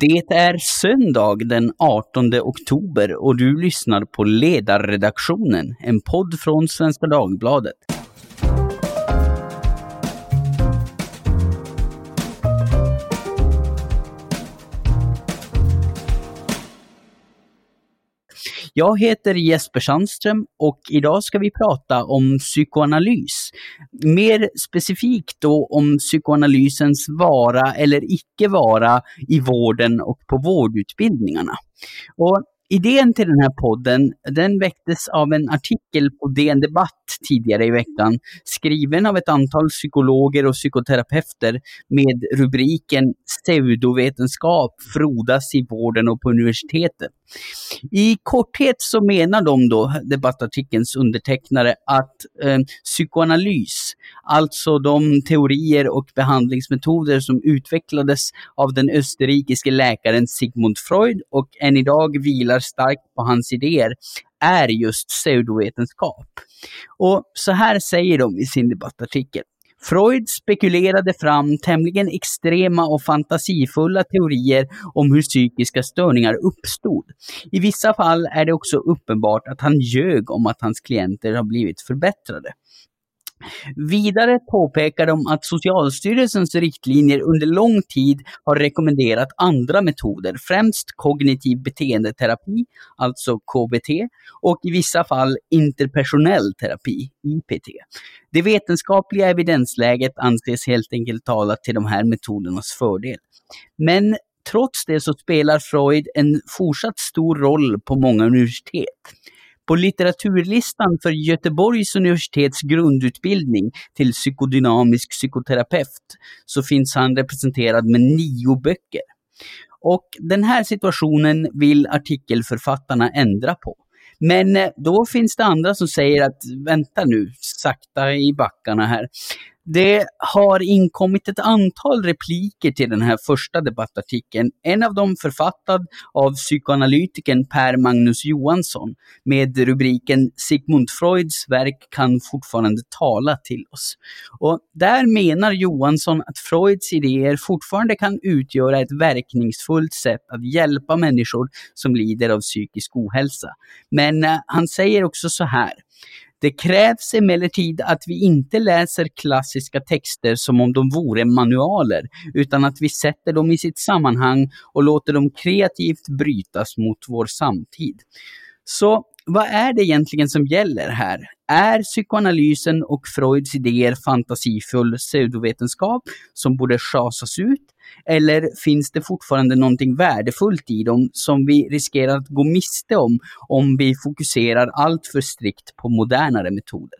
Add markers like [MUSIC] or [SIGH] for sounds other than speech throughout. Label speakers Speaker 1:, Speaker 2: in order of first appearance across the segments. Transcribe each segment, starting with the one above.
Speaker 1: Det är söndag den 18 oktober och du lyssnar på Ledarredaktionen, en podd från Svenska Dagbladet. Jag heter Jesper Sandström och idag ska vi prata om psykoanalys. Mer specifikt då om psykoanalysens vara eller icke vara i vården och på vårdutbildningarna. Och Idén till den här podden, den väcktes av en artikel på DN Debatt tidigare i veckan, skriven av ett antal psykologer och psykoterapeuter med rubriken Pseudovetenskap frodas i vården och på universitetet. I korthet så menar de då, debattartikelns undertecknare, att eh, psykoanalys, alltså de teorier och behandlingsmetoder som utvecklades av den österrikiske läkaren Sigmund Freud och än idag vilar starkt på hans idéer, är just pseudovetenskap. Och så här säger de i sin debattartikel. Freud spekulerade fram tämligen extrema och fantasifulla teorier om hur psykiska störningar uppstod. I vissa fall är det också uppenbart att han ljög om att hans klienter har blivit förbättrade. Vidare påpekar de att Socialstyrelsens riktlinjer under lång tid har rekommenderat andra metoder, främst kognitiv beteendeterapi, alltså KBT, och i vissa fall interpersonell terapi, IPT. Det vetenskapliga evidensläget anses helt enkelt tala till de här metodernas fördel. Men trots det så spelar Freud en fortsatt stor roll på många universitet. På litteraturlistan för Göteborgs universitets grundutbildning till psykodynamisk psykoterapeut så finns han representerad med nio böcker. Och den här situationen vill artikelförfattarna ändra på. Men eh, då finns det andra som säger att vänta nu, sakta i backarna här. Det har inkommit ett antal repliker till den här första debattartikeln. En av dem författad av psykoanalytikern Per Magnus Johansson med rubriken Sigmund Freuds verk kan fortfarande tala till oss. Och där menar Johansson att Freuds idéer fortfarande kan utgöra ett verkningsfullt sätt att hjälpa människor som lider av psykisk ohälsa. Men eh, han säger också så här. Det krävs emellertid att vi inte läser klassiska texter som om de vore manualer, utan att vi sätter dem i sitt sammanhang och låter dem kreativt brytas mot vår samtid. Så vad är det egentligen som gäller här? Är psykoanalysen och Freuds idéer fantasifull pseudovetenskap som borde schasas ut? Eller finns det fortfarande någonting värdefullt i dem som vi riskerar att gå miste om om vi fokuserar allt för strikt på modernare metoder?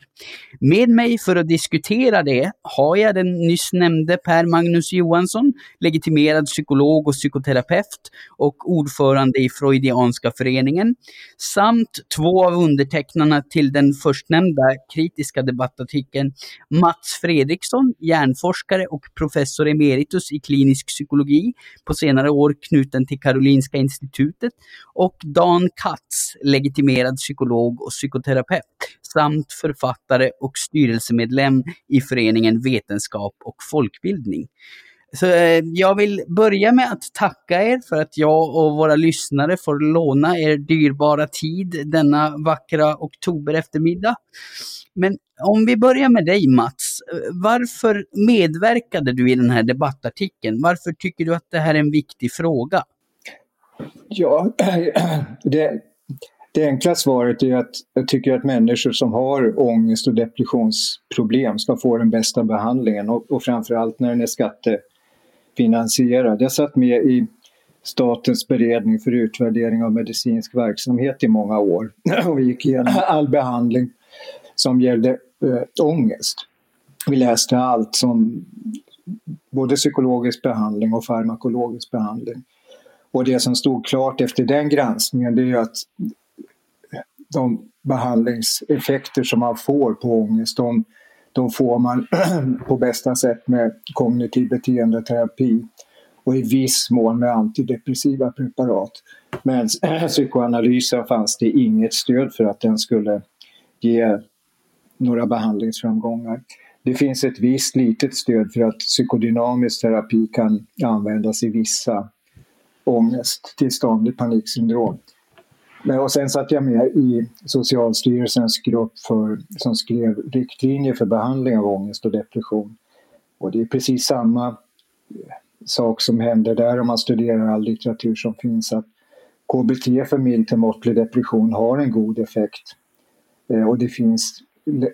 Speaker 1: Med mig för att diskutera det har jag den nyss nämnde Per Magnus Johansson, legitimerad psykolog och psykoterapeut och ordförande i Freudianska föreningen, samt två av undertecknarna till den sistnämnda kritiska debattartikeln, Mats Fredriksson, hjärnforskare och professor emeritus i klinisk psykologi, på senare år knuten till Karolinska institutet, och Dan Katz, legitimerad psykolog och psykoterapeut, samt författare och styrelsemedlem i föreningen Vetenskap och folkbildning. Så eh, jag vill börja med att tacka er för att jag och våra lyssnare får låna er dyrbara tid denna vackra oktober eftermiddag. Men om vi börjar med dig Mats, varför medverkade du i den här debattartikeln? Varför tycker du att det här är en viktig fråga?
Speaker 2: Ja, [CLEARS THROAT] det, det enkla svaret är att jag tycker att människor som har ångest och depressionsproblem ska få den bästa behandlingen och, och framförallt när den är skattefinansierad. Jag satt med i Statens beredning för utvärdering av medicinsk verksamhet i många år [CLEARS THROAT] och gick igenom [CLEARS THROAT] all behandling som gällde äh, ångest. Vi läste allt som både psykologisk behandling och farmakologisk behandling. Och det som stod klart efter den granskningen det är att de behandlingseffekter som man får på ångest de, de får man [CLEARS THROAT] på bästa sätt med kognitiv beteendeterapi och i viss mån med antidepressiva preparat. Men [CLEARS THROAT] psykoanalysen fanns det inget stöd för att den skulle ge några behandlingsframgångar. Det finns ett visst litet stöd för att psykodynamisk terapi kan användas i vissa ångesttillstånd, i paniksyndrom. Men, och sen satt jag med i Socialstyrelsens grupp för, som skrev riktlinjer för behandling av ångest och depression. Och det är precis samma eh, sak som händer där om man studerar all litteratur som finns. att KBT för mild till måttlig depression har en god effekt. Eh, och det finns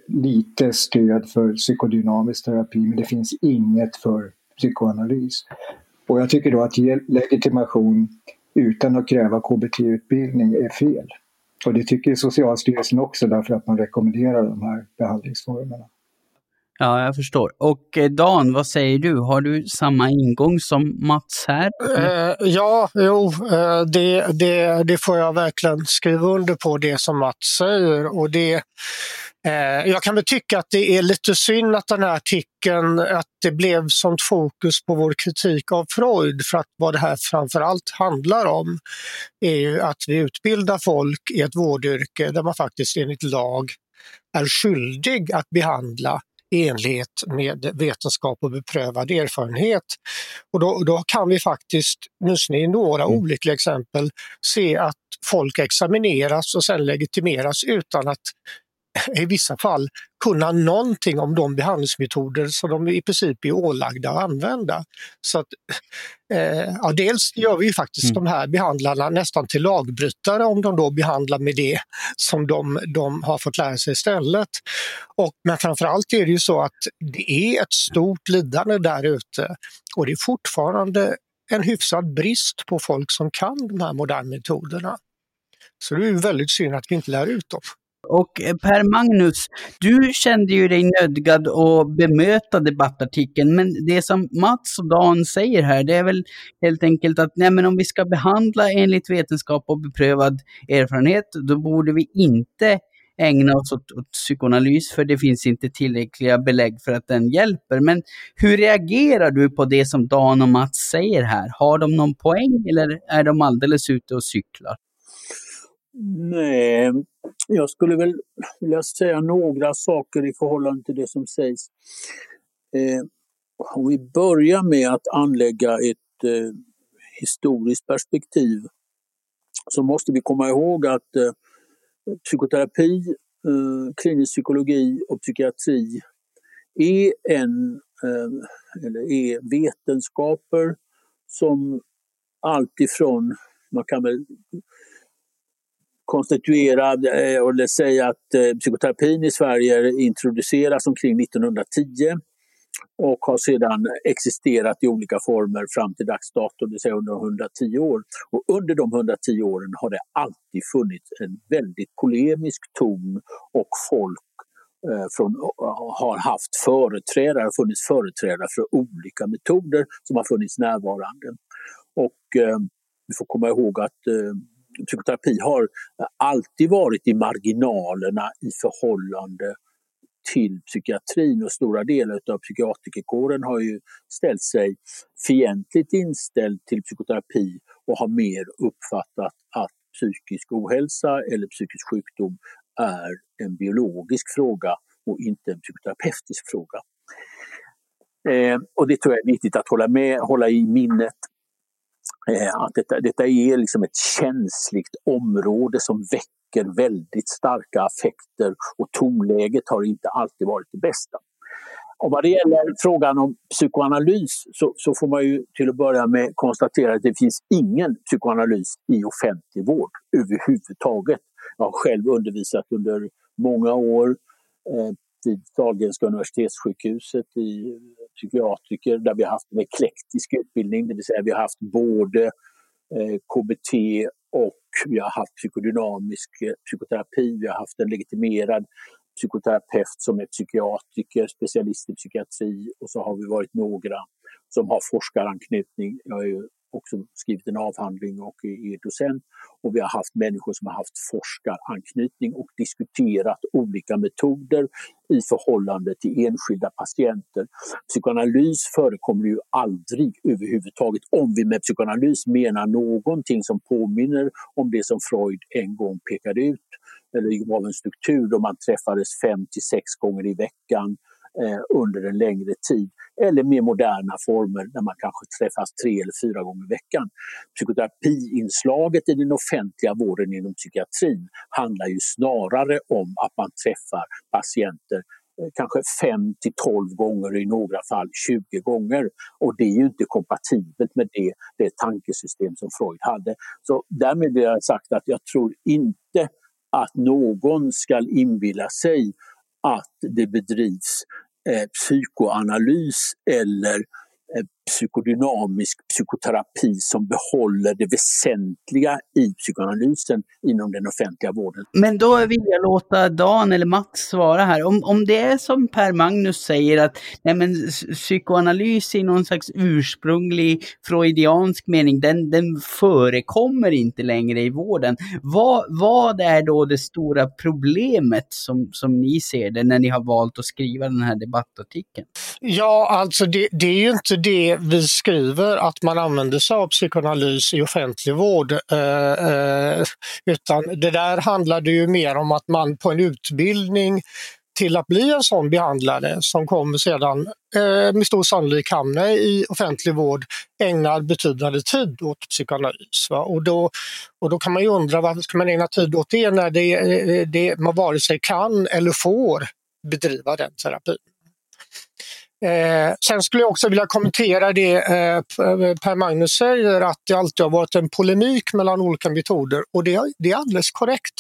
Speaker 2: lite stöd för psykodynamisk terapi men det finns inget för psykoanalys. Och jag tycker då att ge legitimation utan att kräva KBT-utbildning är fel. Och det tycker Socialstyrelsen också därför att man rekommenderar de här behandlingsformerna.
Speaker 1: Ja, jag förstår. Och eh, Dan, vad säger du? Har du samma ingång som Mats här?
Speaker 3: Eh, ja, jo, eh, det, det, det får jag verkligen skriva under på det som Mats säger. Och det, jag kan väl tycka att det är lite synd att den här artikeln, att det blev sånt fokus på vår kritik av Freud för att vad det här framförallt handlar om är ju att vi utbildar folk i ett vårdyrke där man faktiskt enligt lag är skyldig att behandla i enlighet med vetenskap och beprövad erfarenhet. Och då, då kan vi faktiskt, åtminstone i några mm. olyckliga exempel, se att folk examineras och sen legitimeras utan att [LAUGHS] i vissa fall kunna någonting om de behandlingsmetoder som de i princip är ålagda att använda. Så att, [LAUGHS] eh, ja, dels gör vi ju faktiskt mm. de här behandlarna nästan till lagbrytare om de då behandlar med det som de, de har fått lära sig istället. Och, men framförallt är det ju så att det är ett stort lidande där ute och det är fortfarande en hyfsad brist på folk som kan de här moderna metoderna. Så det är väldigt synd att vi inte lär ut dem.
Speaker 1: Och eh, Per Magnus, du kände ju dig nödgad att bemöta debattartikeln, men det som Mats och Dan säger här, det är väl helt enkelt att nej, men om vi ska behandla enligt vetenskap och beprövad erfarenhet, då borde vi inte ägna oss åt, åt psykoanalys, för det finns inte tillräckliga belägg för att den hjälper. Men hur reagerar du på det som Dan och Mats säger här? Har de någon poäng eller är de alldeles ute och cyklar?
Speaker 4: Nej, jag skulle väl vilja säga några saker i förhållande till det som sägs. Eh, om vi börjar med att anlägga ett eh, historiskt perspektiv så måste vi komma ihåg att eh, psykoterapi, eh, klinisk psykologi och psykiatri är, en, eh, eller är vetenskaper som alltifrån, man kan väl konstituerad eh, och säga att eh, psykoterapin i Sverige introduceras omkring 1910 och har sedan existerat i olika former fram till dags dato, det vill säga under 110 år. Och under de 110 åren har det alltid funnits en väldigt polemisk ton och folk eh, från, har haft företrädare, funnits företrädare för olika metoder som har funnits närvarande. Och eh, vi får komma ihåg att eh, psykoterapi har alltid varit i marginalerna i förhållande till psykiatrin och stora delar av psykiatrikerkåren har ju ställt sig fientligt inställd till psykoterapi och har mer uppfattat att psykisk ohälsa eller psykisk sjukdom är en biologisk fråga och inte en psykoterapeutisk fråga. Eh, och det tror jag är viktigt att hålla, med, hålla i minnet Eh, att detta, detta är liksom ett känsligt område som väcker väldigt starka affekter och tonläget har inte alltid varit det bästa. Och vad det gäller frågan om psykoanalys så, så, får man ju till att börja med konstatera att det finns ingen psykoanalys i offentlig vård överhuvudtaget. Jag har själv undervisat under många år eh, vid Sahlgrenska universitetssjukhuset i psykiatriker där vi har haft en eklektisk utbildning, det vill säga vi har haft både eh, KBT och vi har haft psykodynamisk eh, psykoterapi, vi har haft en legitimerad psykoterapeut som är psykiatriker, specialist i psykiatri och så har vi varit några som har forskaranknytning. Jag är ju också skrivit en avhandling och är docent. Och vi har haft människor som har haft forskaranknytning och diskuterat olika metoder i förhållande till enskilda patienter. Psykoanalys förekommer ju aldrig överhuvudtaget om vi med psykoanalys menar någonting som påminner om det som Freud en gång pekade ut eller gav en struktur då man träffades fem till sex gånger i veckan eh, under en längre tid eller mer moderna former där man kanske träffas tre eller fyra gånger i veckan. Psykoterapiinslaget i den offentliga vården inom psykiatrin handlar ju snarare om att man träffar patienter eh, kanske 5 till 12 gånger, i några fall 20 gånger. Och det är ju inte kompatibelt med det, det tankesystem som Freud hade. Så därmed vill jag sagt att jag tror inte att någon ska inbilla sig att det bedrivs Eh, psykoanalys eller psykodynamisk psykoterapi som behåller det väsentliga i psykoanalysen inom den offentliga vården.
Speaker 1: Men då vill jag låta Dan eller Mats svara här. Om, om det är som Per Magnus säger att nej men, psykoanalys i någon slags ursprunglig freudiansk mening, den, den förekommer inte längre i vården. Vad, vad är då det stora problemet som, som ni ser det när ni har valt att skriva den här debattartikeln?
Speaker 3: Ja, alltså det, det är ju inte det vi skriver att man använder sig av psykoanalys i offentlig vård. Eh, eh utan det där handlade ju mer om att man på en utbildning till att bli en sån behandlare som kommer sedan eh, med stor sannolikhet hamna i offentlig vård ägnar betydande tid åt psykoanalys. Va? Och, då, och då kan man ju undra varför ska man ägna tid åt det när det, eh, det, man vare sig kan eller får bedriva den terapin. Eh, sen skulle jag också vilja kommentera det eh, eh, Per Magnus säger att det alltid har varit en polemik mellan olika metoder och det, det är alldeles korrekt.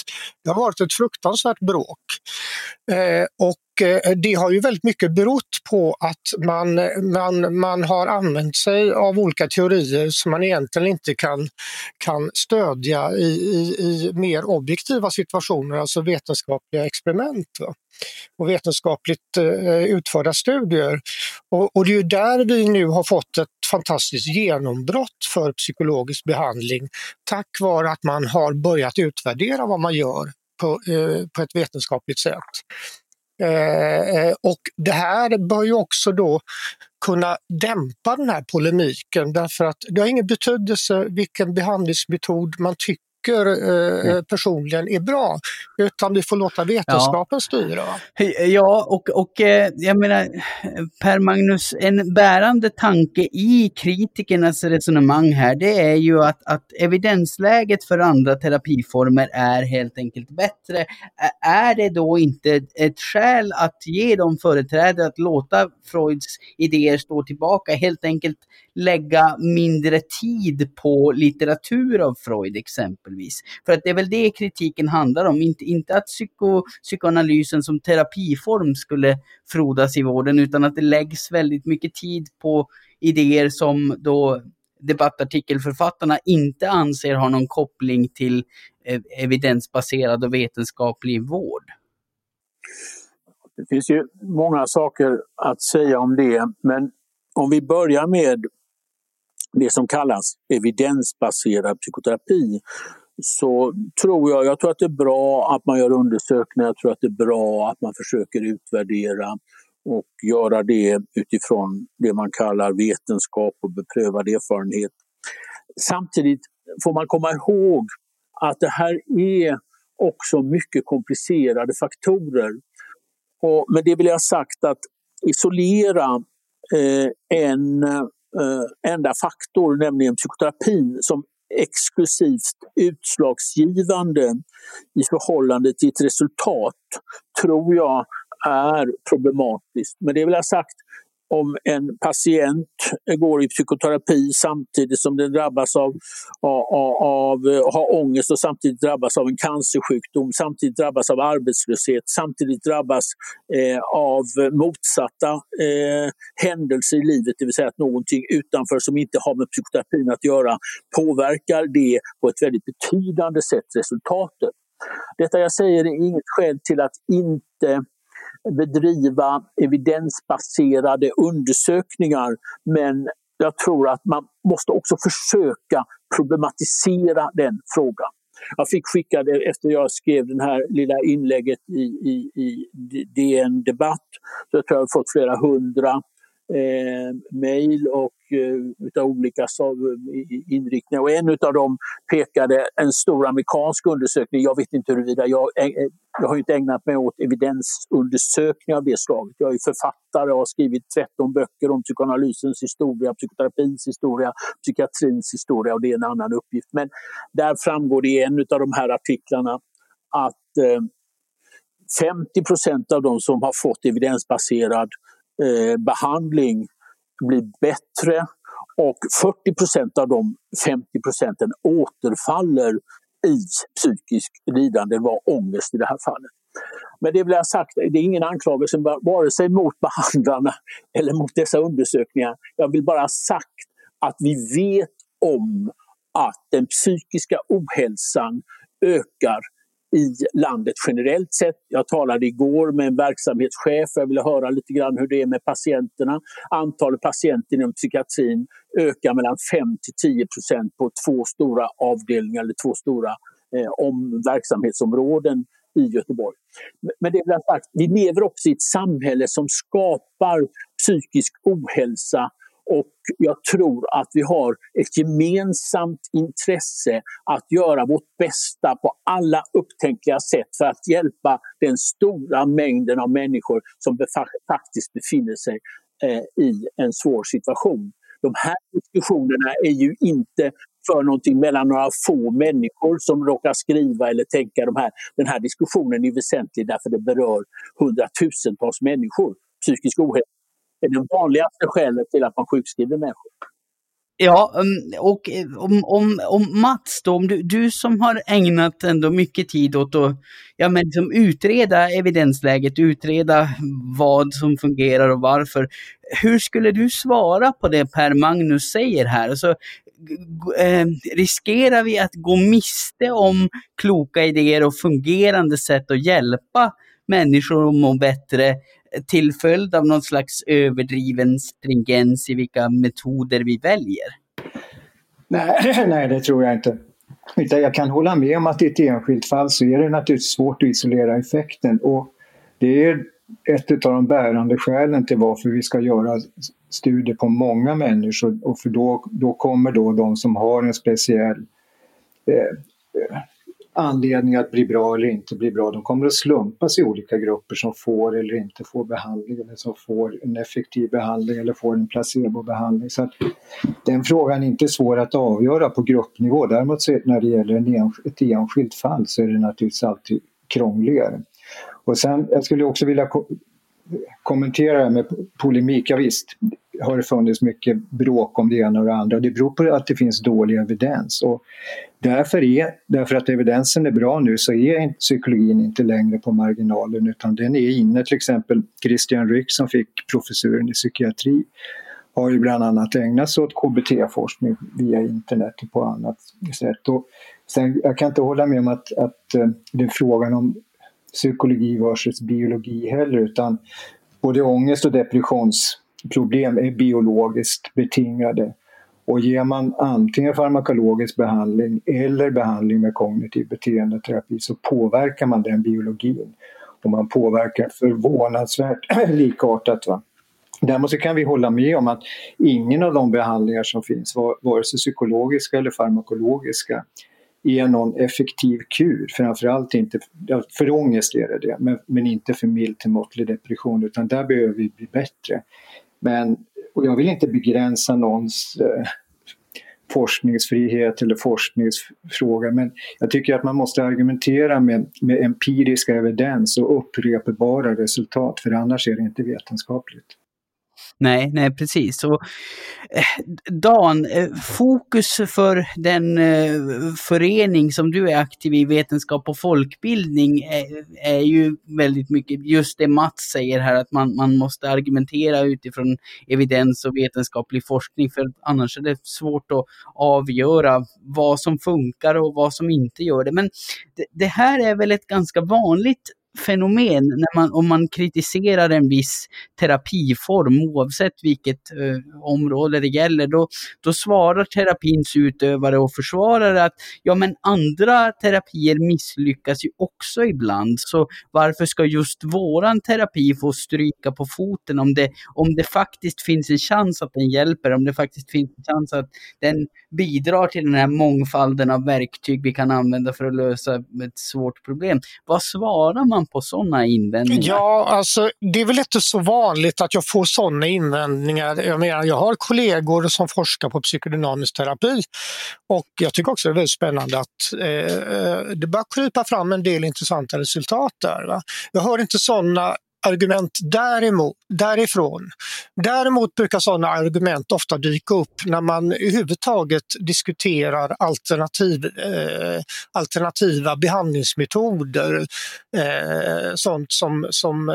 Speaker 3: Det har varit ett fruktansvärt bråk. Eh, och det har ju väldigt mycket berott på att man, man, man har använt sig av olika teorier som man egentligen inte kan, kan stödja i, i, i mer objektiva situationer, alltså vetenskapliga experiment. Va? och vetenskapligt eh, utförda studier. Och, och, det är ju där vi nu har fått ett fantastiskt genombrott för psykologisk behandling tack vare att man har börjat utvärdera vad man gör på, eh, på ett vetenskapligt sätt. Eh, eh, och det här bör ju också då kunna dämpa den här polemiken därför att det har ingen betydelse vilken behandlingsmetod man tycker tycker eh, mm. personligen är bra, utan vi får låta vetenskapen ja. styra.
Speaker 1: Ja, och, och eh, jag menar, Per Magnus, en bärande tanke i kritikernas resonemang här, det är ju att, att evidensläget för andra terapiformer är helt enkelt bättre. Är det då inte ett skäl att ge dem företräde att låta Freuds idéer stå tillbaka, helt enkelt lägga mindre tid på litteratur av Freud exempelvis. För att det är väl det kritiken handlar om, inte, inte att psyko, psykoanalysen som terapiform skulle frodas i vården, utan att det läggs väldigt mycket tid på idéer som då debattartikelförfattarna inte anser har någon koppling till eh, evidensbaserad och vetenskaplig vård.
Speaker 4: Det finns ju många saker att säga om det, men om vi börjar med det som kallas evidensbaserad psykoterapi så tror jag, jag tror att det är bra att man gör undersökningar, jag tror att det är bra att man försöker utvärdera och göra det utifrån det man kallar vetenskap och beprövad erfarenhet. Samtidigt får man komma ihåg att det här är också mycket komplicerade faktorer. Och med det vill jag ha sagt att isolera eh, en eh, enda faktor, nämligen psykoterapin, som exklusivt utslagsgivande i förhållande till ett resultat, tror jag är problematiskt. Men det vill jag sagt, om en patient går i psykoterapi samtidigt som den drabbas av, av, av, har ångest och samtidigt drabbas av en cancersjukdom, samtidigt drabbas av arbetslöshet, samtidigt drabbas eh, av motsatta eh, händelser i livet, det vill säga att någonting utanför som inte har med psykoterapin att göra påverkar det på ett väldigt betydande sätt resultatet. Detta jag säger är inget skäl till att inte bedriva evidensbaserade undersökningar men jag tror att man måste också försöka problematisera den frågan. Jag fick skicka det efter jag skrev det här lilla inlägget i, i, i DN Debatt. Så jag tror jag har fått flera hundra eh, mejl och eh, utav olika inriktningar. Och en av dem pekade en stor amerikansk undersökning. Jag vet inte huruvida, jag, eh, eh, jag har inte ägnat mig åt evidensundersökningar av det slaget. Jag är författare och har skrivit 13 böcker om psykoanalysens historia, psykoterapins historia, psykiatrins historia och det är en annan uppgift. Men där framgår det i en av de här artiklarna att eh, 50 procent av de som har fått evidensbaserad eh, behandling blir bättre och 40 procent av de 50 procenten återfaller i psykisk lidande, det var ångest i det här fallet. Men det vill jag sagt, det är ingen anklagelse vare sig mot behandlarna [LAUGHS] eller mot dessa undersökningar. Jag vill bara ha sagt att vi vet om att den psykiska ohälsan ökar i landet generellt sett. Jag talade igår med en verksamhetschef, jag ville höra lite grann hur det är med patienterna. Antalet patienter inom psykiatrin ökar mellan 5 till 10 procent på två stora avdelningar eller två stora eh, om verksamhetsområden i Göteborg. Men det är sagt, vi lever också i ett samhälle som skapar psykisk ohälsa och jag tror att vi har ett gemensamt intresse att göra vårt bästa på alla upptänkliga sätt för att hjälpa den stora mängden av människor som faktiskt befinner sig eh, i en svår situation. De här diskussionerna är ju inte för någonting mellan några få människor som råkar skriva eller tänka de här. Den här diskussionen är väsentlig därför det berör hundratusentals människor. Psykisk ohälsa är det vanligaste skälet till att man sjukskriver människor.
Speaker 1: Ja, um, och eh, om, om, om Mats då, om du, du som har ägnat ändå mycket tid åt att ja, men liksom utreda evidensläget, utreda vad som fungerar och varför. Hur skulle du svara på det Per Magnus säger här? Alltså, eh, riskerar vi att gå miste om kloka idéer och fungerande sätt att hjälpa människor att må bättre till följd av någon slags överdriven stringens i vilka metoder vi väljer?
Speaker 2: Nej, [LAUGHS] nej det tror jag inte. Jag kan hålla med om att i ett enskilt fall så är det naturligtvis svårt att isolera effekten. Och det är ett av de bärande skälen till varför vi ska göra studier på många människor. Och för då, då kommer då de som har en speciell eh, eh anledning att bli bra eller inte bli bra. De kommer att slumpas i olika grupper som får eller inte får behandling eller som får en effektiv behandling eller får en placebobehandling. Så att den frågan är inte svår att avgöra på gruppnivå. Däremot så när det gäller en ett enskilt fall så är det naturligtvis alltid krångligare. Och sen, jag skulle också vilja ko kommentera det här med polemik. Ja, visst har det funnits mycket bråk om det ena och det andra. Det beror på att det finns dålig evidens. Och Därför, är, därför att evidensen är bra nu så är psykologin inte längre på marginalen utan den är inne. Till exempel Christian Ryck som fick professuren i psykiatri har ju bland annat ägnat sig åt KBT-forskning via internet och på annat sätt. Och sen, jag kan inte hålla med om att, att eh, det är frågan om psykologi versus biologi heller utan både ångest och Problem är biologiskt betingade. Och ger man antingen farmakologisk behandling eller behandling med kognitiv beteendeterapi så påverkar man den biologin. Och man påverkar förvånansvärt [CLEARS THROAT] likartat. Va? Däremot så kan vi hålla med om att ingen av de behandlingar som finns, vare sig psykologiska eller farmakologiska, är någon effektiv kur. Framförallt inte, för ångest är det det, men, men inte för mild till måttlig depression utan där behöver vi bli bättre. Men och jag vill inte begränsa någons eh, forskningsfrihet eller forskningsfråga men jag tycker att man måste argumentera med, med empirisk evidens och upprepbara resultat för annars är det inte vetenskapligt.
Speaker 1: Nej, nej precis. Och, eh, Dan, eh, fokus för den eh, förening som du är aktiv i, Vetenskap och folkbildning, är, är ju väldigt mycket just det Mats säger här, att man, man måste argumentera utifrån evidens och vetenskaplig forskning, för annars är det svårt att avgöra vad som funkar och vad som inte gör det. Men det, det här är väl ett ganska vanligt fenomen när man, om man kritiserar en viss terapiform, oavsett vilket eh, område det gäller, då, då svarar terapins utövare och försvarare att ja men andra terapier misslyckas ju också ibland, så varför ska just våran terapi få stryka på foten om det, om det faktiskt finns en chans att den hjälper, om det faktiskt finns en chans att den bidrar till den här mångfalden av verktyg vi kan använda för att lösa ett svårt problem. Vad svarar man på sådana invändningar?
Speaker 3: Ja, alltså det är väl inte så vanligt att jag får sådana invändningar. Jag menar, jag har kollegor som forskar på psykodynamisk terapi och jag tycker också det är väldigt spännande att eh, eh det börjar krypa fram en del intressanta resultat där. Va? Jag hör inte sådana argument däremot, därifrån. Däremot brukar sådana argument ofta dyka upp när man överhuvudtaget diskuterar alternativ, eh, alternativa behandlingsmetoder. Eh, sånt som, som eh,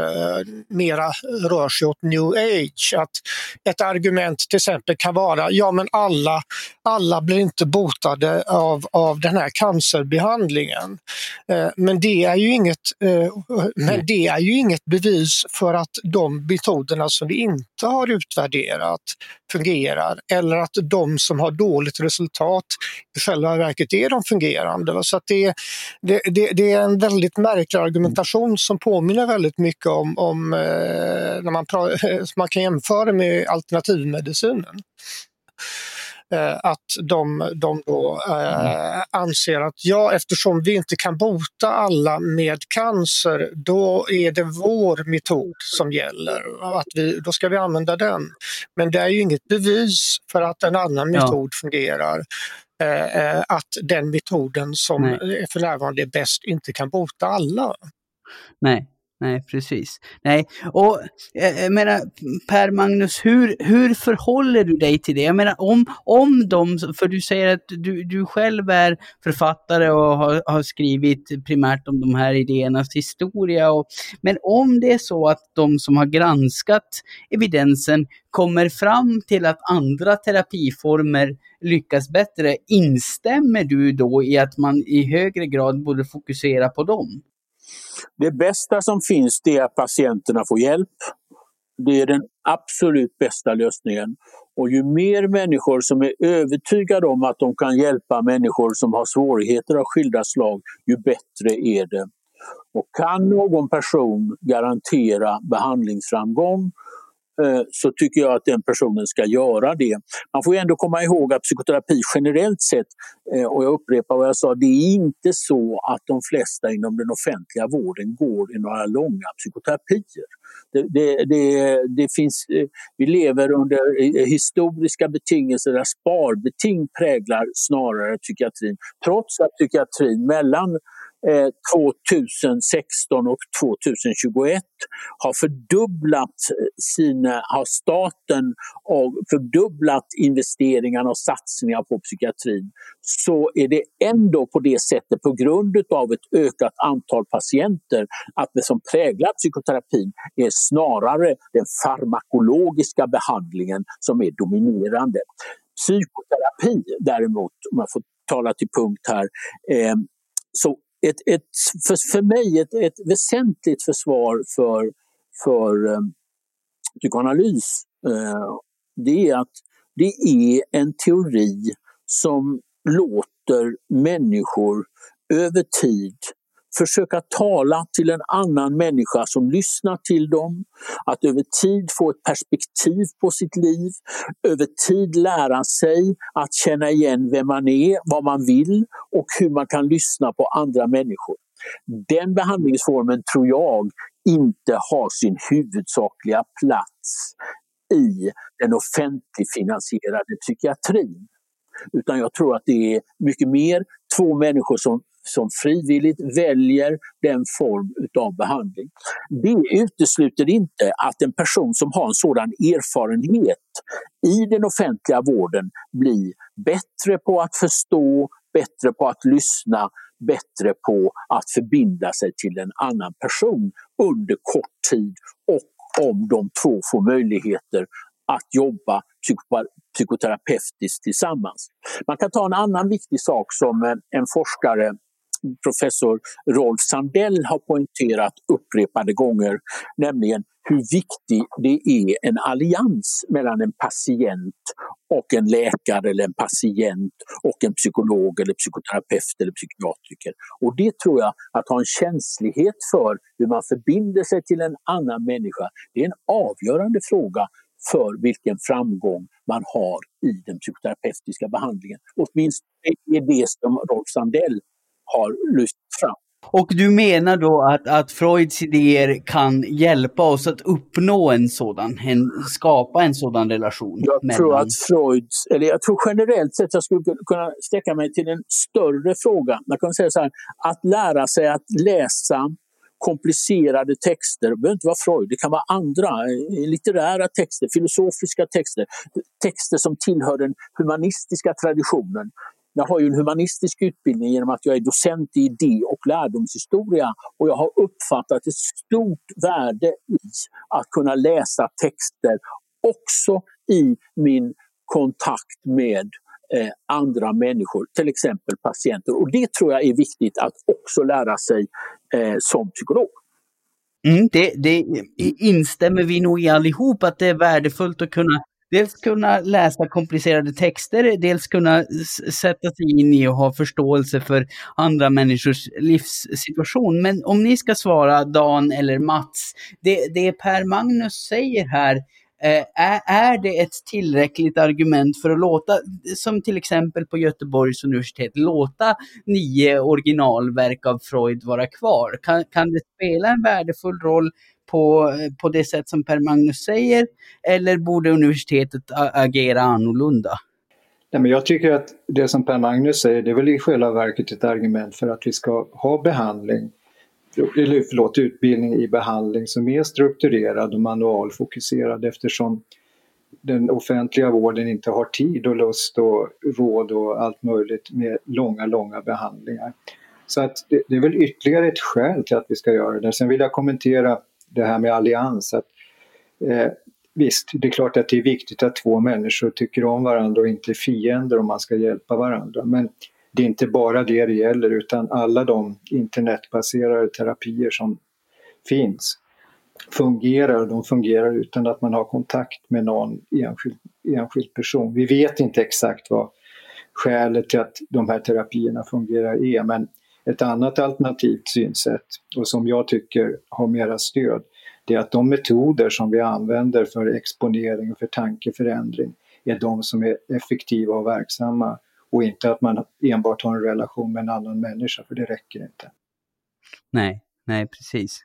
Speaker 3: mera rör sig åt new age. Att ett argument till exempel kan vara ja men alla, alla blir inte botade av, av den här cancerbehandlingen. Eh, men, det är ju inget, eh, men det är ju inget bevis bevis för att de metoderna som vi inte har utvärderat fungerar eller att de som har dåligt resultat i själva verket är de fungerande. Så att det, det, det, det är en väldigt märklig argumentation som påminner väldigt mycket om, om eh, när man, [LAUGHS] man kan jämföra med alternativmedicinen. Eh, att de, de då eh, anser att ja, eftersom vi inte kan bota alla med cancer, då är det vår metod som gäller. Att vi, då ska vi använda den. Men det är ju inget bevis för att en annan metod ja. fungerar. Eh, att den metoden som Nej. för närvarande är bäst inte kan bota alla.
Speaker 1: Nej, Nej, precis. Nej, och eh, jag menar Per Magnus, hur, hur förhåller du dig till det? Jag menar om, om de, för du säger att du, du själv är författare och har, har skrivit primärt om de här idéernas historia. Och, men om det är så att de som har granskat evidensen kommer fram till att andra terapiformer lyckas bättre, instämmer du då i att man i högre grad borde fokusera på dem?
Speaker 4: Det bästa som finns det är att patienterna får hjälp. Det är den absolut bästa lösningen. Och ju mer människor som är övertygade om att de kan hjälpa människor som har svårigheter av skilda slag, ju bättre är det. Och kan någon person garantera behandlingsframgång Eh, så tycker jag att den personen ska göra det. Man får ändå komma ihåg att psykoterapi generellt sett, eh, och jag upprepar vad jag sa, det är inte så att de flesta inom den offentliga vården går i några långa psykoterapier. Det, det, det, det finns, eh, vi lever under historiska betingelser där sparbeting präglar snarare psykiatrin. Trots att psykiatrin mellan Eh, 2016 och 2021 har fördubblat eh, sina, har staten och fördubblat investeringarna och satsningar på psykiatrin så är det ändå på det sättet på grund av ett ökat antal patienter att det som präglar psykoterapin är snarare den farmakologiska behandlingen som är dominerande. Psykoterapi däremot, om jag får tala till punkt här, eh, så ett, ett, för, för mig ett, ett väsentligt försvar för, för um, psykoanalys uh, det är att det är en teori som låter människor över tid försöka tala till en annan människa som lyssnar till dem, att över tid få ett perspektiv på sitt liv, över tid lära sig att känna igen vem man är, vad man vill och hur man kan lyssna på andra människor. Den behandlingsformen tror jag inte har sin huvudsakliga plats i den offentligfinansierade psykiatrin. Utan jag tror att det är mycket mer två människor som som frivilligt väljer den form av behandling. Det utesluter inte att en person som har en sådan erfarenhet i den offentliga vården blir bättre på att förstå, bättre på att lyssna, bättre på att förbinda sig till en annan person under kort tid och om de två får möjligheter att jobba psykoterapeutiskt tillsammans. Man kan ta en annan viktig sak som en forskare professor Rolf Sandell har poängterat upprepade gånger, nämligen hur viktig det är en allians mellan en patient och en läkare eller en patient och en psykolog eller psykoterapeut eller psykiatriker. Och det tror jag, att ha en känslighet för hur man förbinder sig till en annan människa, det är en avgörande fråga för vilken framgång man har i den psykoterapeutiska behandlingen. Åtminstone är det som Rolf Sandell har lyft fram.
Speaker 1: Och du menar då att, att Freuds idéer kan hjälpa oss att uppnå en sådan, en, skapa en sådan relation?
Speaker 4: Jag
Speaker 1: mellan...
Speaker 4: tror att Freuds, eller jag tror generellt sett jag skulle kunna sträcka mig till en större fråga. Man kan säga så här, att lära sig att läsa komplicerade texter, det behöver inte vara Freud, det kan vara andra eh, litterära texter, filosofiska texter, texter som tillhör den humanistiska traditionen. Jag har ju en humanistisk utbildning genom att jag är docent i idé och lärdomshistoria och jag har uppfattat ett stort värde i att kunna läsa texter också i min kontakt med eh, andra människor, till exempel patienter. Och det tror jag är viktigt att också lära sig eh, som psykolog.
Speaker 1: Mm, det, det instämmer vi nog i allihop, att det är värdefullt att kunna dels kunna läsa komplicerade texter, dels kunna sätta sig in i och ha förståelse för andra människors livssituation. Men om ni ska svara Dan eller Mats, det, det Per Magnus säger här Eh, är, är det ett tillräckligt argument för att låta, som till exempel på Göteborgs universitet, låta nio originalverk av Freud vara kvar? Kan, kan det spela en värdefull roll på, på det sätt som Per Magnus säger, eller borde universitetet agera annorlunda?
Speaker 2: Nej, men jag tycker att det som Per Magnus säger, det är väl i själva verket ett argument för att vi ska ha behandling eller förlåt, utbildning i behandling som är strukturerad och manualfokuserad eftersom den offentliga vården inte har tid och lust och råd och allt möjligt med långa, långa behandlingar. Så att det, det är väl ytterligare ett skäl till att vi ska göra det. Sen vill jag kommentera det här med allians. Att, eh, visst, det är klart att det är viktigt att två människor tycker om varandra och inte är fiender om man ska hjälpa varandra. Men det är inte bara det det gäller utan alla de internetbaserade terapier som finns fungerar och de fungerar utan att man har kontakt med någon enskild, enskild person. Vi vet inte exakt vad skälet till att de här terapierna fungerar är men ett annat alternativt synsätt och som jag tycker har mera stöd det är att de metoder som vi använder för exponering och för tankeförändring är de som är effektiva och verksamma och inte att man enbart har en relation med en annan människa, för det räcker inte.
Speaker 1: Nej, nej precis.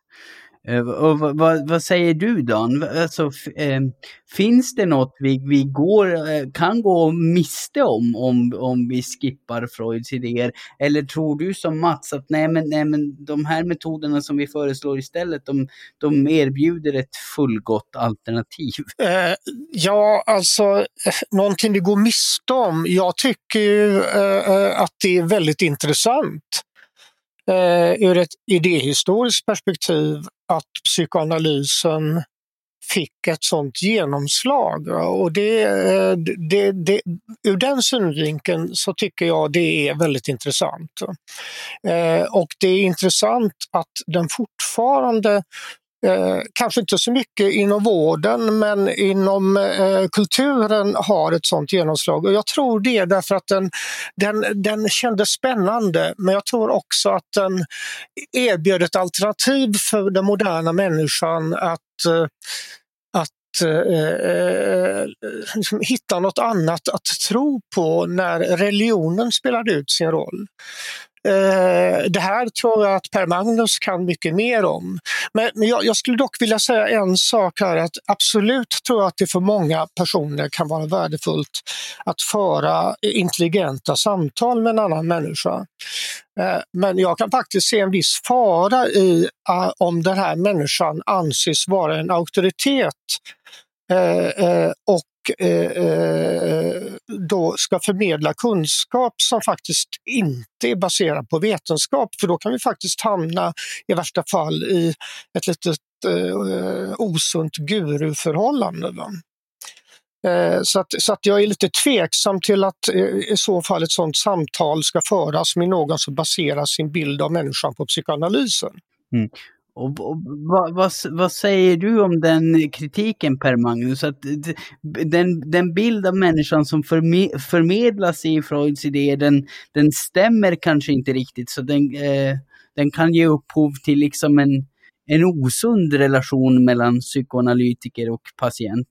Speaker 1: Eh, och vad, vad, säger du Dan? Alltså, ehm, finns det något vi, vi går, eh, kan gå miste om, om om vi skippar Freuds idéer? Eller tror du som Mats att nej men, nej, men de här metoderna som vi föreslår istället, de, de erbjuder ett fullgott alternativ?
Speaker 3: Eh, ja, alltså någonting vi går miste om. Jag tycker ju att det är väldigt intressant Eh, ur ett idéhistoriskt perspektiv att psykoanalysen fick ett sånt genomslag. Och det, eh, det, det, ur den synvinkeln så tycker jag det är väldigt intressant. Eh, och det är intressant att den fortfarande Eh, kanske inte så mycket inom vården men inom eh, kulturen har ett sånt genomslag. Och jag tror det därför att den, den, den kändes spännande men jag tror också att den erbjöd ett alternativ för den moderna människan att, eh, eh, eh, liksom hitta något annat att tro på när religionen spelade ut sin roll. Eh, det här tror jag att Per Magnus kan mycket mer om. Men, men jag, jag, skulle dock vilja säga en sak här att absolut tror jag att det för många personer kan vara värdefullt att föra intelligenta samtal med en annan människa. Eh, men jag kan faktiskt se en viss fara i eh, om den här människan anses vara en auktoritet och Eh, eh, då ska förmedla kunskap som faktiskt inte är baserad på vetenskap. För då kan vi faktiskt hamna i värsta fall i ett litet eh, osunt guruförhållande. Va? Eh, så att, så att jag är lite tveksam till att eh, i så fall ett sådant samtal ska föras med någon som baserar sin bild av människan på psykoanalysen.
Speaker 1: Mm. Och, och vad, vad, vad, säger du om den kritiken Per Magnus? Att den, den bild av människan som förme, förmedlas i Freuds idéer, den, den stämmer kanske inte riktigt. Så den, eh, den kan ge upphov till liksom en, en osund relation mellan psykoanalytiker och patient.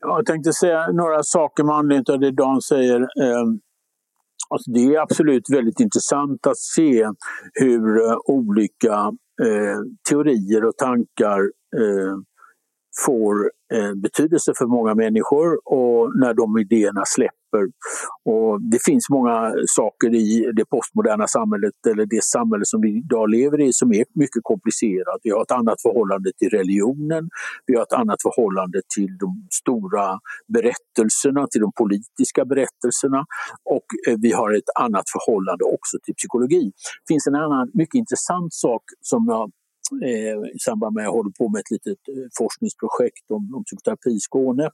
Speaker 4: Jag tänkte säga några saker med anledning av det Dan säger. Eh, alltså det är absolut väldigt intressant att se hur eh, olika eh, teorier och tankar eh, får eh, betydelse för många människor och när de idéerna släpper. Och det finns många saker i det postmoderna samhället, eller det samhälle som vi idag lever i, som är mycket komplicerat. Vi har ett annat förhållande till religionen, vi har ett annat förhållande till de stora berättelserna, till de politiska berättelserna och eh, vi har ett annat förhållande också till psykologi. Det finns en annan mycket intressant sak som jag Eh, i samband med att jag håller på med ett litet eh, forskningsprojekt om, om psykoterapi i Skåne.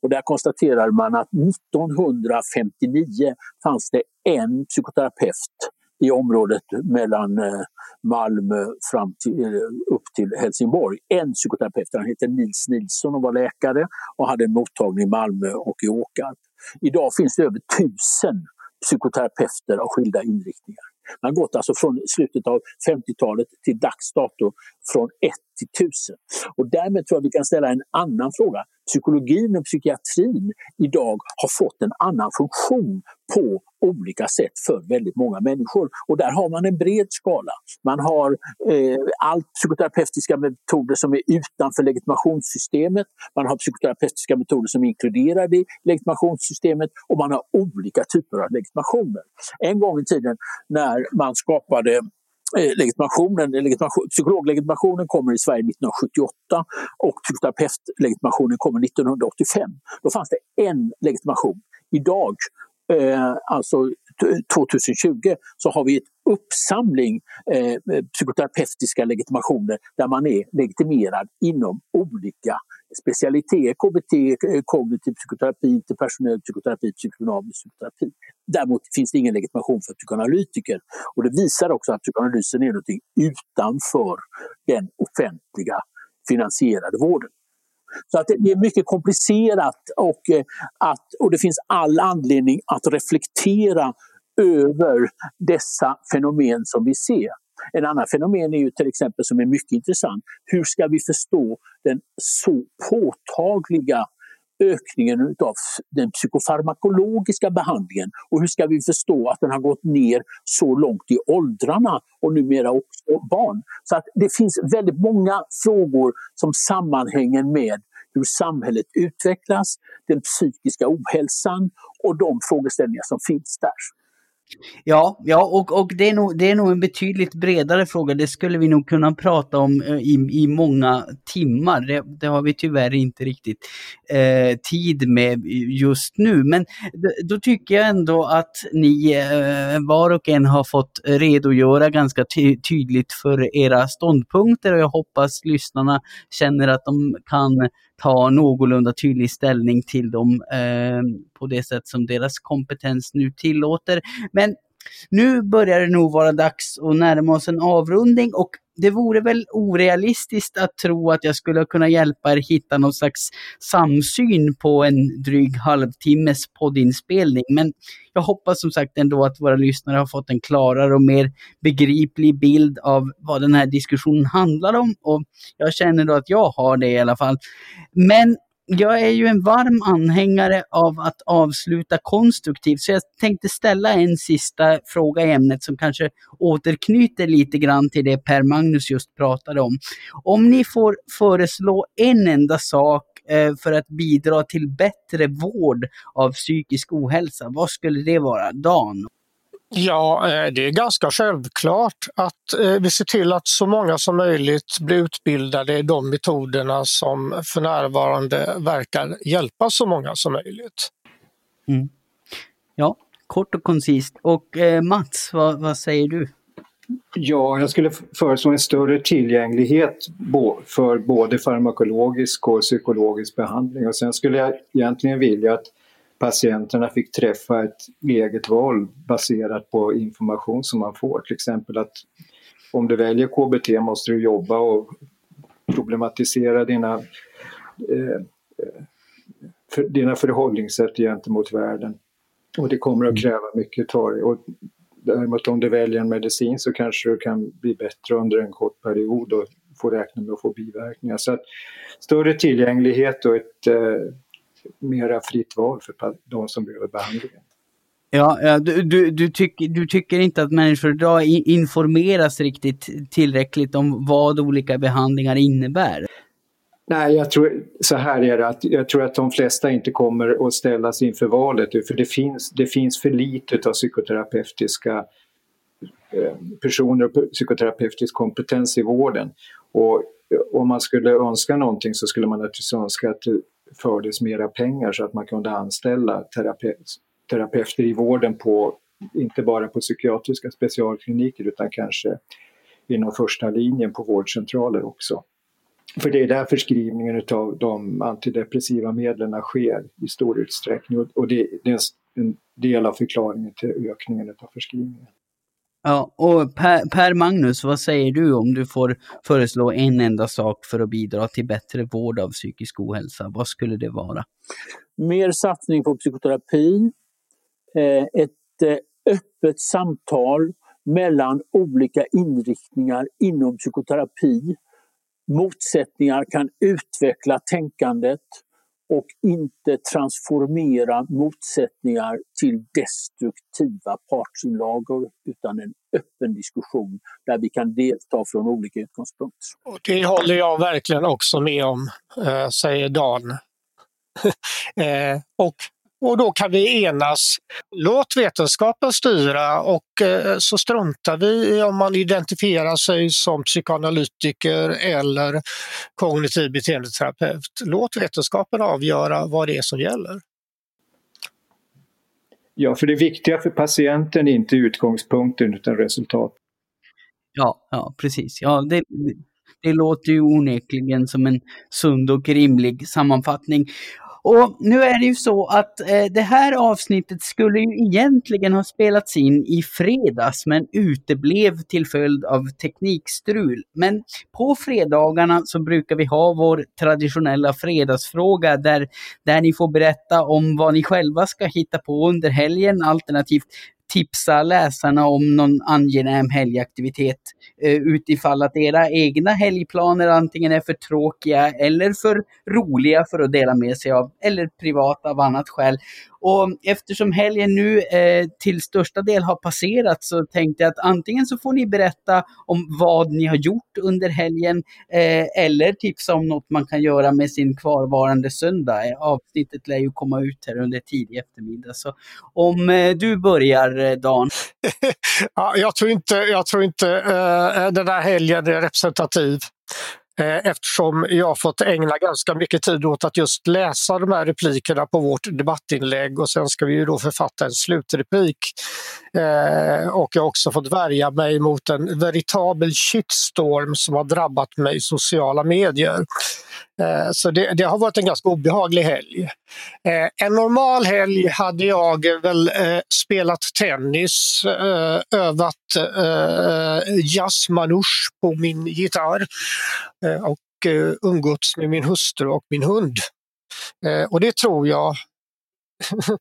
Speaker 4: Och där konstaterade man att 1959 fanns det en psykoterapeut i området mellan eh, Malmö fram till, upp till Helsingborg. En psykoterapeut, han heter Nils Nilsson och var läkare och hade en mottagning i Malmö och i Åkarp. Idag finns det över tusen psykoterapeuter av skilda inriktningar. Man har gått alltså från slutet av 50-talet till dags dato från 1 till 1000. Och därmed tror jag vi kan ställa en annan fråga. Psykologin och psykiatrin idag har fått en annan funktion på olika sätt för väldigt många människor. Och där har man en bred skala. Man har eh, allt psykoterapeutiska metoder som är utanför legitimationssystemet. Man har psykoterapeutiska metoder som är inkluderade i legitimationssystemet och man har olika typer av legitimationer. En gång i tiden när man skapade Eh, legitimationen, legitimation, psykologlegitimationen kommer i Sverige 1978 och psykoterapeutlegitimationen kommer 1985. Då fanns det en legitimation. Idag, eh, alltså 2020, så har vi ett uppsamling eh, psykoterapeutiska legitimationer där man är legitimerad inom olika specialitet, KBT, eh, kognitiv psykoterapi, interpersonell psykoterapi, psykodynamisk psykoterapi. Däremot finns det ingen legitimation för psykoanalytiker och det visar också att psykoanalysen är något utanför den offentliga finansierade vården. Så att det är mycket komplicerat och, eh, att, och det finns all anledning att reflektera över dessa fenomen som vi ser. En annan fenomen är ju till exempel som är mycket intressant. Hur ska vi förstå den så påtagliga ökningen av den psykofarmakologiska behandlingen och hur ska vi förstå att den har gått ner så långt i åldrarna och numera också barn. Så att det finns väldigt många frågor som sammanhänger med hur samhället utvecklas, den psykiska ohälsan och de frågeställningar som finns där.
Speaker 1: Ja, ja och, och det, är nog, det är nog en betydligt bredare fråga. Det skulle vi nog kunna prata om eh, i, i många timmar. Det, det har vi tyvärr inte riktigt eh, tid med just nu. Men då tycker jag ändå att ni eh, var och en har fått redogöra ganska ty tydligt för era ståndpunkter och jag hoppas lyssnarna känner att de kan ta någorlunda tydlig ställning till dem eh, på det sätt som deras kompetens nu tillåter. Men nu börjar det nog vara dags att närma oss en avrundning och det vore väl orealistiskt att tro att jag skulle kunna hjälpa er hitta någon slags samsyn på en dryg halvtimmes poddinspelning. Men jag hoppas som sagt ändå att våra lyssnare har fått en klarare och mer begriplig bild av vad den här diskussionen handlar om. Och jag känner då att jag har det i alla fall. Men jag är ju en varm anhängare av att avsluta konstruktivt, så jag tänkte ställa en sista fråga i ämnet som kanske återknyter lite grann till det Per Magnus just pratade om. Om ni får föreslå en enda sak eh, för att bidra till bättre vård av psykisk ohälsa, vad skulle det vara? Dan?
Speaker 3: Ja, eh, det är ganska självklart att eh, vi ser till att så många som möjligt blir utbildade i de metoderna som för närvarande verkar hjälpa så många som möjligt.
Speaker 1: Mm. Ja, kort och koncist. Och eh, Mats, vad, vad säger du?
Speaker 2: Ja, jag skulle föreslå en större tillgänglighet för både farmakologisk och psykologisk behandling. Och sen skulle jag egentligen vilja att patienterna fick träffa ett eget val baserat på information som man får. Till exempel att om du väljer KBT måste du jobba och problematisera dina, eh, för, dina förhållningssätt gentemot världen. Och det kommer att kräva mycket av dig. Däremot om du väljer en medicin så kanske du kan bli bättre under en kort period och få räkna med att få biverkningar. Så att större tillgänglighet och ett eh, mera fritt val för de som behöver behandlingen.
Speaker 1: Ja, du, du, du, tyck, du tycker inte att människor idag informeras riktigt tillräckligt om vad olika behandlingar innebär?
Speaker 2: Nej, jag tror så här är det att jag tror att de flesta inte kommer att ställas inför valet för det finns, det finns för lite av psykoterapeutiska eh, personer och psykoterapeutisk kompetens i vården. Och om man skulle önska någonting så skulle man naturligtvis önska att det fördes mera pengar så att man kunde anställa terape terapeuter i vården på, inte bara på psykiatriska specialkliniker utan kanske inom första linjen på vårdcentraler också. För det är där förskrivningen av de antidepressiva medlen sker i stor utsträckning och det, är en del av förklaringen till ökningen av förskrivningen.
Speaker 1: Ja, och per, per, Magnus, vad säger du om du får föreslå en enda sak för att bidra till bättre vård av psykisk ohälsa? Vad skulle det vara?
Speaker 4: Mer satsning på psykoterapi, eh, ett eh, öppet samtal mellan olika inriktningar inom psykoterapi motsättningar kan utveckla tänkandet och inte transformera motsättningar till destruktiva partsinlagor utan en öppen diskussion där vi kan delta från olika utgångspunkter.
Speaker 3: Och det håller jag verkligen också med om, eh, säger Dan. [LAUGHS] Eh, och och då kan vi enas. Låt vetenskapen styra och eh, så struntar vi i om man identifierar sig som psykoanalytiker eller kognitiv beteendeterapeut. Låt vetenskapen avgöra vad det är som gäller.
Speaker 2: Ja, för det viktiga för patienten är inte utgångspunkten utan resultat.
Speaker 1: Ja, ja precis. Ja, det, det låter ju onekligen som en sund och rimlig sammanfattning. Och nu är det ju så att eh, det här avsnittet skulle ju egentligen ha spelats in i fredags men uteblev till följd av teknikstrul. Men på fredagarna så brukar vi ha vår traditionella fredagsfråga där, där ni får berätta om vad ni själva ska hitta på under helgen alternativt tipsa läsarna om någon angenäm helgaktivitet eh, utifall att era egna helgplaner antingen är för tråkiga eller för roliga för att dela med sig av, eller privata av annat skäl. Och eftersom helgen nu eh, till största del har passerat så tänkte jag att antingen så får ni berätta om vad ni har gjort under helgen eh, eller tipsa om något man kan göra med sin kvarvarande söndag. Avsnittet lär ju komma ut här under tidig eftermiddag. Så om eh, du börjar eh, Dan. [LAUGHS]
Speaker 3: ja, jag tror inte, jag tror inte eh, den där helgen är representativ. Eh, eftersom jag fått ägna ganska mycket tid åt att just läsa de här replikerna på vårt debattinlägg och sen ska vi ju då författa en slutreplik. Eh, och jag har också fått värja mig mot en veritabel shitstorm som har drabbat mig i sociala medier. Eh, så det, det, har varit en ganska obehaglig helg. Eh, en normal helg hade jag väl eh, spelat tennis, eh, övat jazzmanouche på min gitarr Eh, och eh, umgåtts med min hustru och min hund. Eh, och det tror jag [LAUGHS]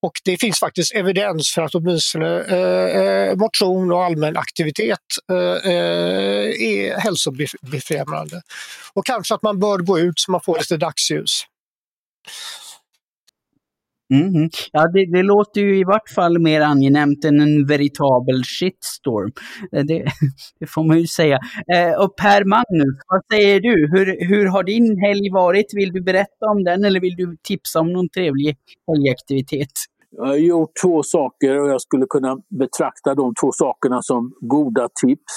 Speaker 3: och det finns faktiskt evidens för att åtminstone eh, motion och allmän aktivitet eh, är hälsobefrämjande. Och kanske att man bör gå ut så man får lite dagsljus.
Speaker 1: Mm. Ja, det, det, låter ju i vart fall mer angenämt än en veritabel shitstorm. Eh, det, [LAUGHS] det får man ju säga. Eh, och Per Magnus, vad säger du? Hur, hur har din helg varit? Vill du berätta om den eller vill du tipsa om någon trevlig helgaktivitet?
Speaker 4: Jag har gjort två saker och jag skulle kunna betrakta de två sakerna som goda tips.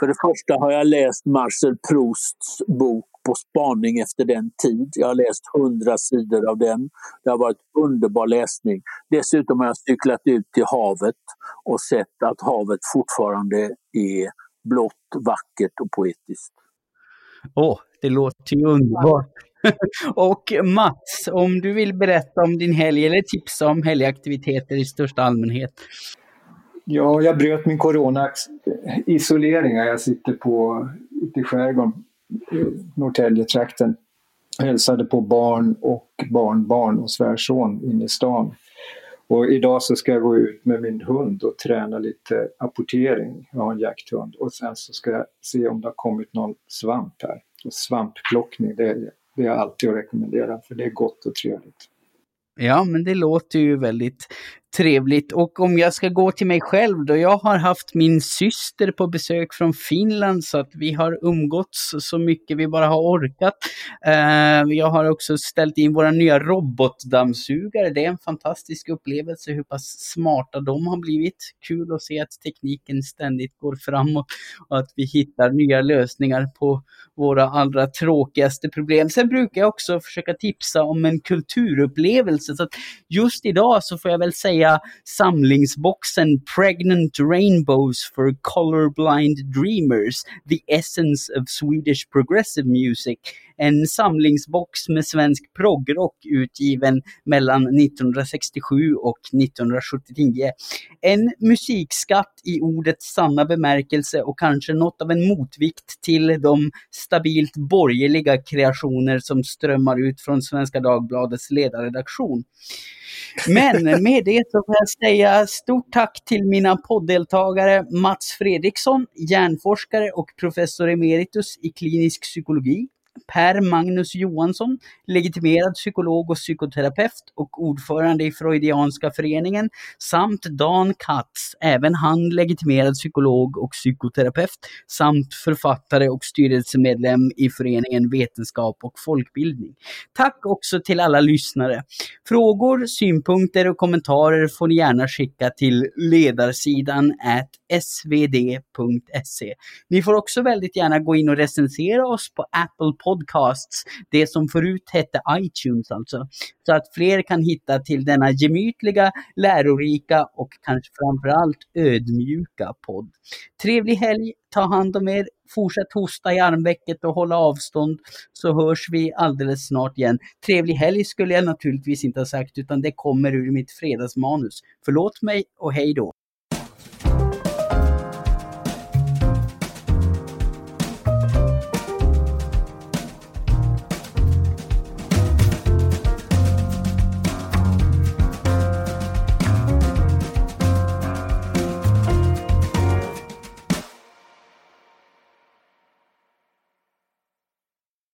Speaker 4: För det första har jag läst Marcel Prousts bok på spaning efter den tid. Jag har läst hundra sidor av den. Det har varit underbar läsning. Dessutom har jag cyklat ut till havet och sett att havet fortfarande är blått, vackert och poetiskt.
Speaker 1: Åh, oh, det låter ju underbart. [LAUGHS] och Mats, om du vill berätta om din helg eller tipsa om helgaktiviteter i största allmänhet.
Speaker 2: Ja, jag bröt min corona-isolering. Jag sitter på, ute i skärgården, Norrtäljetrakten. Hälsade på barn och barnbarn och svärson inne i stan. Och idag så ska jag gå ut med min hund och träna lite apportering. Jag har en jakthund. Och sen så ska jag se om det har kommit någon svamp här. Och svampplockning, det, är det är alltid att rekommendera för det är gott och trevligt.
Speaker 1: Ja, men det låter ju väldigt trevligt. Och om jag ska gå till mig själv då, jag har haft min syster på besök från Finland så att vi har umgåtts så mycket vi bara har orkat. Uh, jag har också ställt in våra nya robotdammsugare. Det är en fantastisk upplevelse hur pass smarta de har blivit. Kul att se att tekniken ständigt går framåt och att vi hittar nya lösningar på våra allra tråkigaste problem. Sen brukar jag också försöka tipsa om en kulturupplevelse. Så att just idag så får jag väl säga säga samlingsboxen Pregnant Rainbows for Colorblind Dreamers, The Essence of Swedish Progressive Music. En samlingsbox med svensk proggrock utgiven mellan 1967 och 1979. En musikskatt i ordets sanna bemärkelse och kanske något av en motvikt till de stabilt borgerliga kreationer som strömmar ut från Svenska Dagbladets ledarredaktion. Men med det så får jag säga stort tack till mina podddeltagare Mats Fredriksson, hjärnforskare och professor emeritus i klinisk psykologi Per Magnus Johansson, legitimerad psykolog och psykoterapeut och ordförande i Freudianska föreningen, samt Dan Katz, även han legitimerad psykolog och psykoterapeut, samt författare och styrelsemedlem i föreningen Vetenskap och folkbildning. Tack också till alla lyssnare. Frågor, synpunkter och kommentarer får ni gärna skicka till ledarsidan svd.se. Ni får också väldigt gärna gå in och recensera oss på Apple Podcasts, det som förut hette iTunes alltså. Så att fler kan hitta till denna gemytliga, lärorika och kanske framförallt ödmjuka podd. Trevlig helg, ta hand om er, fortsätt hosta i armvecket och hålla avstånd så hörs vi alldeles snart igen. Trevlig helg skulle jag naturligtvis inte ha sagt utan det kommer ur mitt fredagsmanus. Förlåt mig och hej då!